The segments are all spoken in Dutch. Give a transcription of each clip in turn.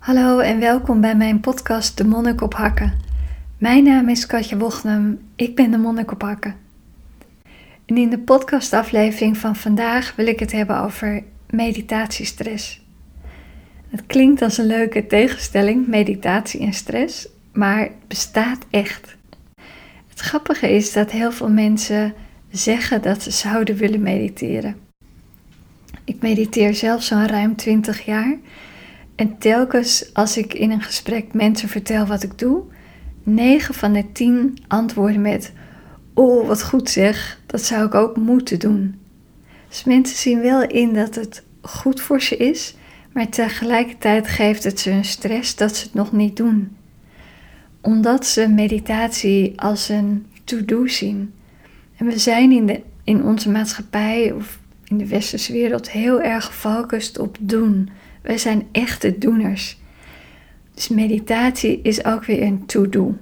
Hallo en welkom bij mijn podcast De Monnik op Hakken. Mijn naam is Katja Wochnum, ik ben de Monnik op Hakken. En in de podcastaflevering van vandaag wil ik het hebben over meditatiestress. Het klinkt als een leuke tegenstelling, meditatie en stress, maar het bestaat echt. Het grappige is dat heel veel mensen zeggen dat ze zouden willen mediteren. Ik mediteer zelf zo'n ruim 20 jaar en telkens als ik in een gesprek mensen vertel wat ik doe, 9 van de 10 antwoorden met: Oh, wat goed zeg, dat zou ik ook moeten doen. Dus mensen zien wel in dat het goed voor ze is, maar tegelijkertijd geeft het ze een stress dat ze het nog niet doen. Omdat ze meditatie als een to-do zien. En we zijn in, de, in onze maatschappij of in de westerse wereld heel erg gefocust op doen wij zijn echte doeners. Dus meditatie is ook weer een to-do.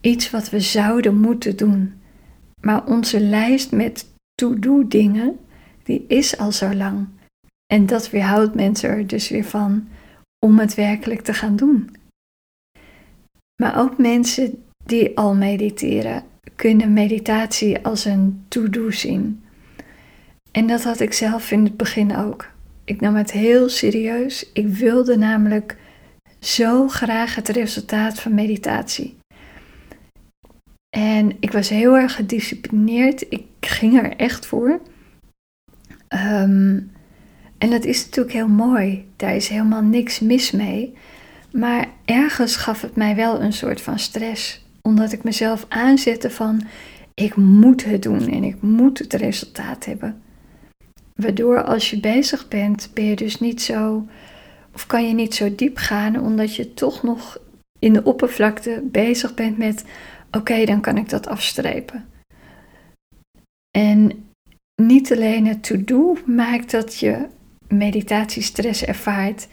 Iets wat we zouden moeten doen. Maar onze lijst met to-do dingen, die is al zo lang. En dat weerhoudt mensen er dus weer van om het werkelijk te gaan doen. Maar ook mensen die al mediteren, kunnen meditatie als een to-do zien. En dat had ik zelf in het begin ook. Ik nam het heel serieus. Ik wilde namelijk zo graag het resultaat van meditatie. En ik was heel erg gedisciplineerd. Ik ging er echt voor. Ehm, en dat is natuurlijk heel mooi. Daar is helemaal niks mis mee. Maar ergens gaf het mij wel een soort van stress. Omdat ik mezelf aanzette van ik moet het doen en ik moet het resultaat hebben. Waardoor als je bezig bent, ben je dus niet zo, of kan je niet zo diep gaan, omdat je toch nog in de oppervlakte bezig bent met: oké, dan kan ik dat afstrepen. En niet alleen het to-do maakt dat je meditatiestress ervaart,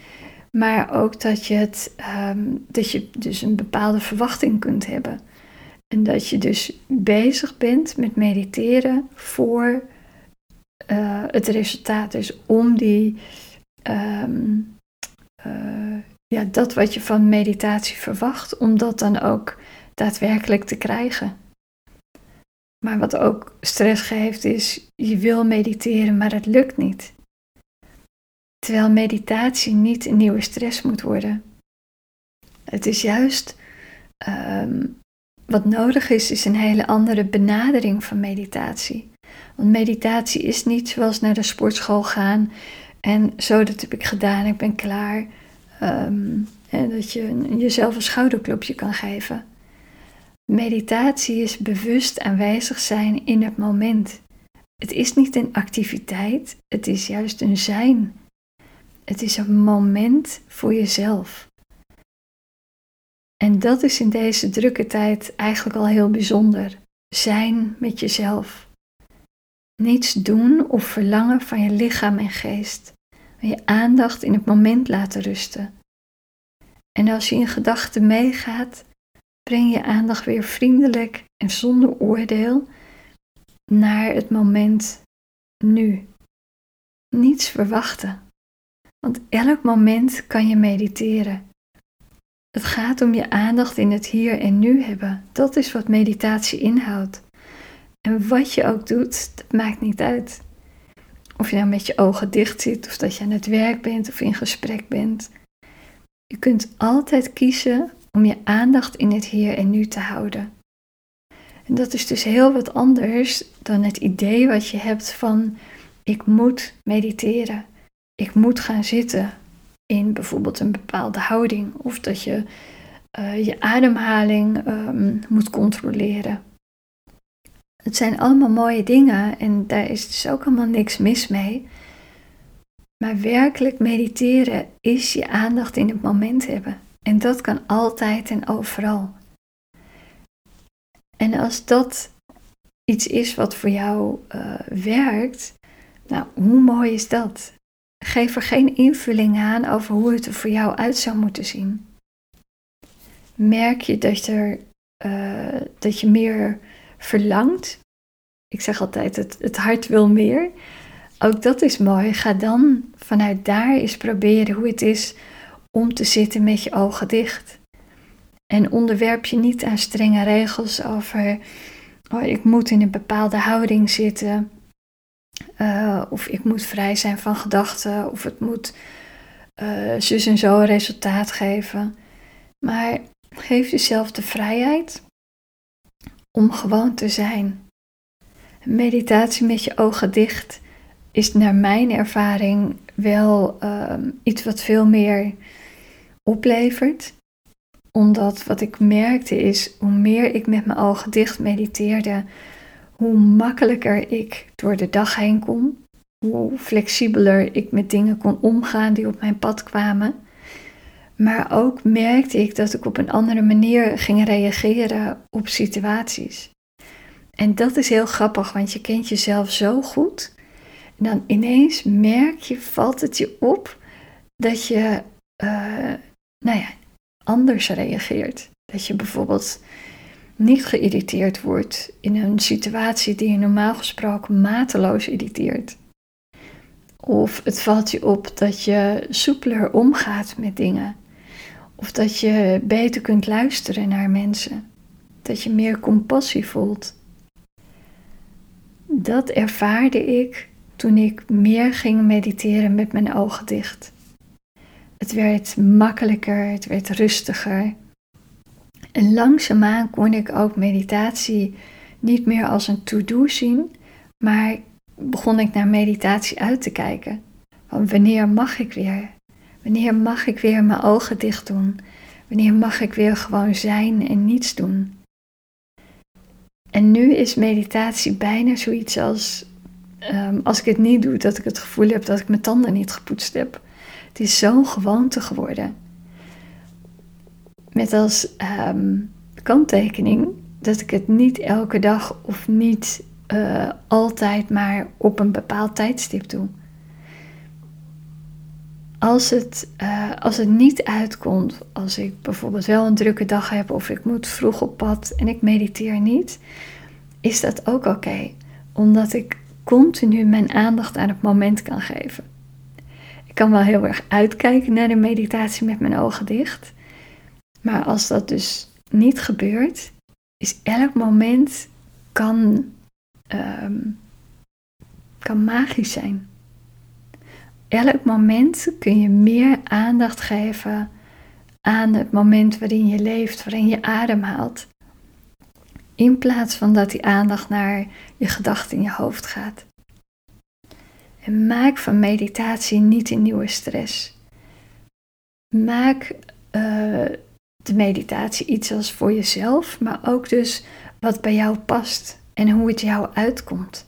maar ook dat je, het, um, dat je dus een bepaalde verwachting kunt hebben. En dat je dus bezig bent met mediteren voor uh, het resultaat is om die, ehm, eh, ja, dat wat je van meditatie verwacht, om dat dan ook daadwerkelijk te krijgen. Maar wat ook stress geeft is, je wil mediteren, maar het lukt niet. Terwijl meditatie niet een nieuwe stress moet worden. Het is juist ehm, wat nodig is, is een hele andere benadering van meditatie. Want meditatie is niet zoals naar de sportschool gaan en zo, dat heb ik gedaan, ik ben klaar. Ehm, en dat je jezelf een schouderklopje kan geven. Meditatie is bewust aanwezig zijn in het moment. Het is niet een activiteit, het is juist een zijn. Het is een moment voor jezelf. En dat is in deze drukke tijd eigenlijk al heel bijzonder. Zijn met jezelf. Niets doen of verlangen van je lichaam en geest. Je aandacht in het moment laten rusten. En als je in gedachten meegaat, breng je aandacht weer vriendelijk en zonder oordeel naar het moment nu. Niets verwachten. Want elk moment kan je mediteren. Het gaat om je aandacht in het hier en nu hebben. Dat is wat meditatie inhoudt. En wat je ook doet, dat maakt niet uit. Of je nou met je ogen dicht zit, of dat je aan het werk bent of in gesprek bent. Je kunt altijd kiezen om je aandacht in het hier en nu te houden. En dat is dus heel wat anders dan het idee wat je hebt van ik moet mediteren. Ik moet gaan zitten in bijvoorbeeld een bepaalde houding. Of dat je uh, je ademhaling um, moet controleren. Het zijn allemaal mooie dingen en daar is dus ook helemaal niks mis mee. Maar werkelijk mediteren is je aandacht in het moment hebben. En dat kan altijd en overal. En als dat iets is wat voor jou uh, werkt, nou, hoe mooi is dat? Geef er geen invulling aan over hoe het er voor jou uit zou moeten zien. Merk je dat, er, uh, dat je meer verlangt. Ik zeg altijd, het, het hart wil meer. Ook dat is mooi. Ga dan vanuit daar eens proberen hoe het is om te zitten met je ogen dicht. En onderwerp je niet aan strenge regels over, oh, ik moet in een bepaalde houding zitten, uh, of ik moet vrij zijn van gedachten, of het moet uh, zus en zo resultaat geven. Maar geef jezelf de vrijheid om gewoon te zijn. Meditatie met je ogen dicht is naar mijn ervaring wel uh, iets wat veel meer oplevert. Omdat wat ik merkte is, hoe meer ik met mijn ogen dicht mediteerde, hoe makkelijker ik door de dag heen kom. Hoe flexibeler ik met dingen kon omgaan die op mijn pad kwamen. Maar ook merkte ik dat ik op een andere manier ging reageren op situaties. En dat is heel grappig, want je kent jezelf zo goed. En dan ineens merk je, valt het je op dat je uh, nou ja, anders reageert. Dat je bijvoorbeeld niet geïrriteerd wordt in een situatie die je normaal gesproken mateloos irriteert. Of het valt je op dat je soepeler omgaat met dingen. Of dat je beter kunt luisteren naar mensen. Dat je meer compassie voelt. Dat ervaarde ik toen ik meer ging mediteren met mijn ogen dicht. Het werd makkelijker, het werd rustiger. En langzaamaan kon ik ook meditatie niet meer als een to-do zien, maar begon ik naar meditatie uit te kijken. Van wanneer mag ik weer? Wanneer mag ik weer mijn ogen dicht doen? Wanneer mag ik weer gewoon zijn en niets doen? En nu is meditatie bijna zoiets als um, als ik het niet doe, dat ik het gevoel heb dat ik mijn tanden niet gepoetst heb. Het is zo'n gewoonte geworden. Met als um, kanttekening dat ik het niet elke dag of niet uh, altijd maar op een bepaald tijdstip doe. Als het, uh, als het niet uitkomt, als ik bijvoorbeeld wel een drukke dag heb of ik moet vroeg op pad en ik mediteer niet, is dat ook oké. omdat ik continu mijn aandacht aan het moment kan geven. Ik kan wel heel erg uitkijken naar de meditatie met mijn ogen dicht. Maar als dat dus niet gebeurt, is elk moment kan, um, kan magisch zijn. Elk moment kun je meer aandacht geven aan het moment waarin je leeft, waarin je ademhaalt. In plaats van dat die aandacht naar je gedachten in je hoofd gaat. En maak van meditatie niet een nieuwe stress. Maak uh, de meditatie iets als voor jezelf, maar ook dus wat bij jou past en hoe het jou uitkomt.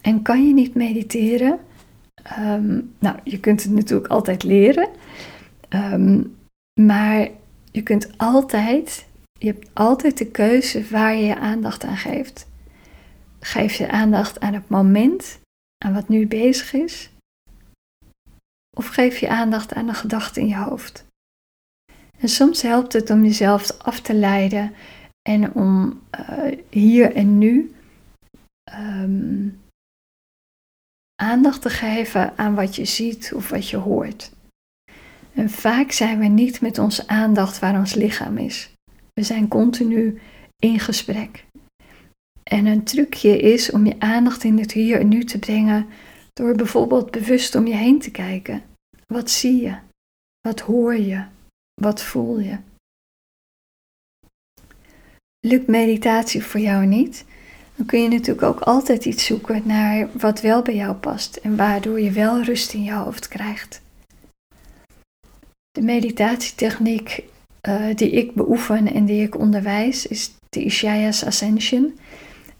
En kan je niet mediteren? Um, nou, je kunt het natuurlijk altijd leren, um, maar je kunt altijd je hebt altijd de keuze waar je je aandacht aan geeft. Geef je aandacht aan het moment, aan wat nu bezig is? Of geef je aandacht aan de gedachte in je hoofd? En soms helpt het om jezelf af te leiden en om uh, hier en nu um, aandacht te geven aan wat je ziet of wat je hoort. En vaak zijn we niet met onze aandacht waar ons lichaam is. We zijn continu in gesprek. En een trucje is om je aandacht in het hier en nu te brengen door bijvoorbeeld bewust om je heen te kijken. Wat zie je? Wat hoor je? Wat voel je? Lukt meditatie voor jou niet? Dan kun je natuurlijk ook altijd iets zoeken naar wat wel bij jou past en waardoor je wel rust in je hoofd krijgt. De meditatietechniek uh, die ik beoefen en die ik onderwijs is de Ishaya's Ascension.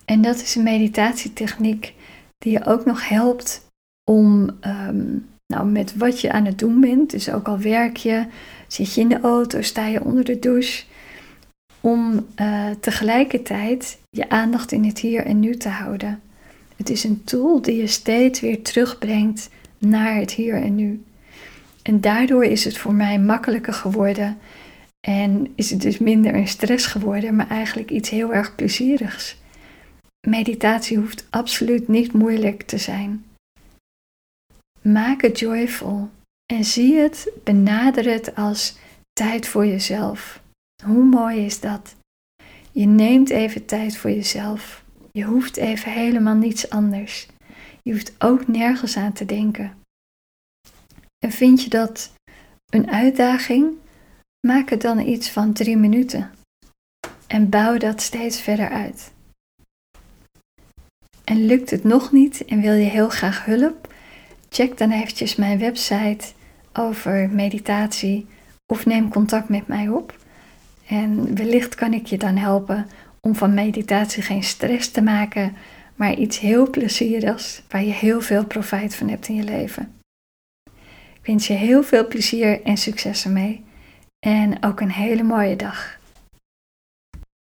En dat is een meditatietechniek die je ook nog helpt om um, nou, met wat je aan het doen bent, dus ook al werk je, zit je in de auto, sta je onder de douche, om uh, tegelijkertijd je aandacht in het hier en nu te houden. Het is een tool die je steeds weer terugbrengt naar het hier en nu. En daardoor is het voor mij makkelijker geworden en is het dus minder een stress geworden, maar eigenlijk iets heel erg plezierigs. Meditatie hoeft absoluut niet moeilijk te zijn. Maak het joyful En zie het, benader het als tijd voor jezelf. Hoe mooi is dat? Je neemt even tijd voor jezelf. Je hoeft even helemaal niets anders. Je hoeft ook nergens aan te denken. En vind je dat een uitdaging? Maak het dan iets van drie minuten. En bouw dat steeds verder uit. En lukt het nog niet en wil je heel graag hulp? Check dan eventjes mijn website over meditatie of neem contact met mij op. En wellicht kan ik je dan helpen om van meditatie geen stress te maken, maar iets heel plezierigs waar je heel veel profijt van hebt in je leven. Ik wens je heel veel plezier en succes ermee en ook een hele mooie dag.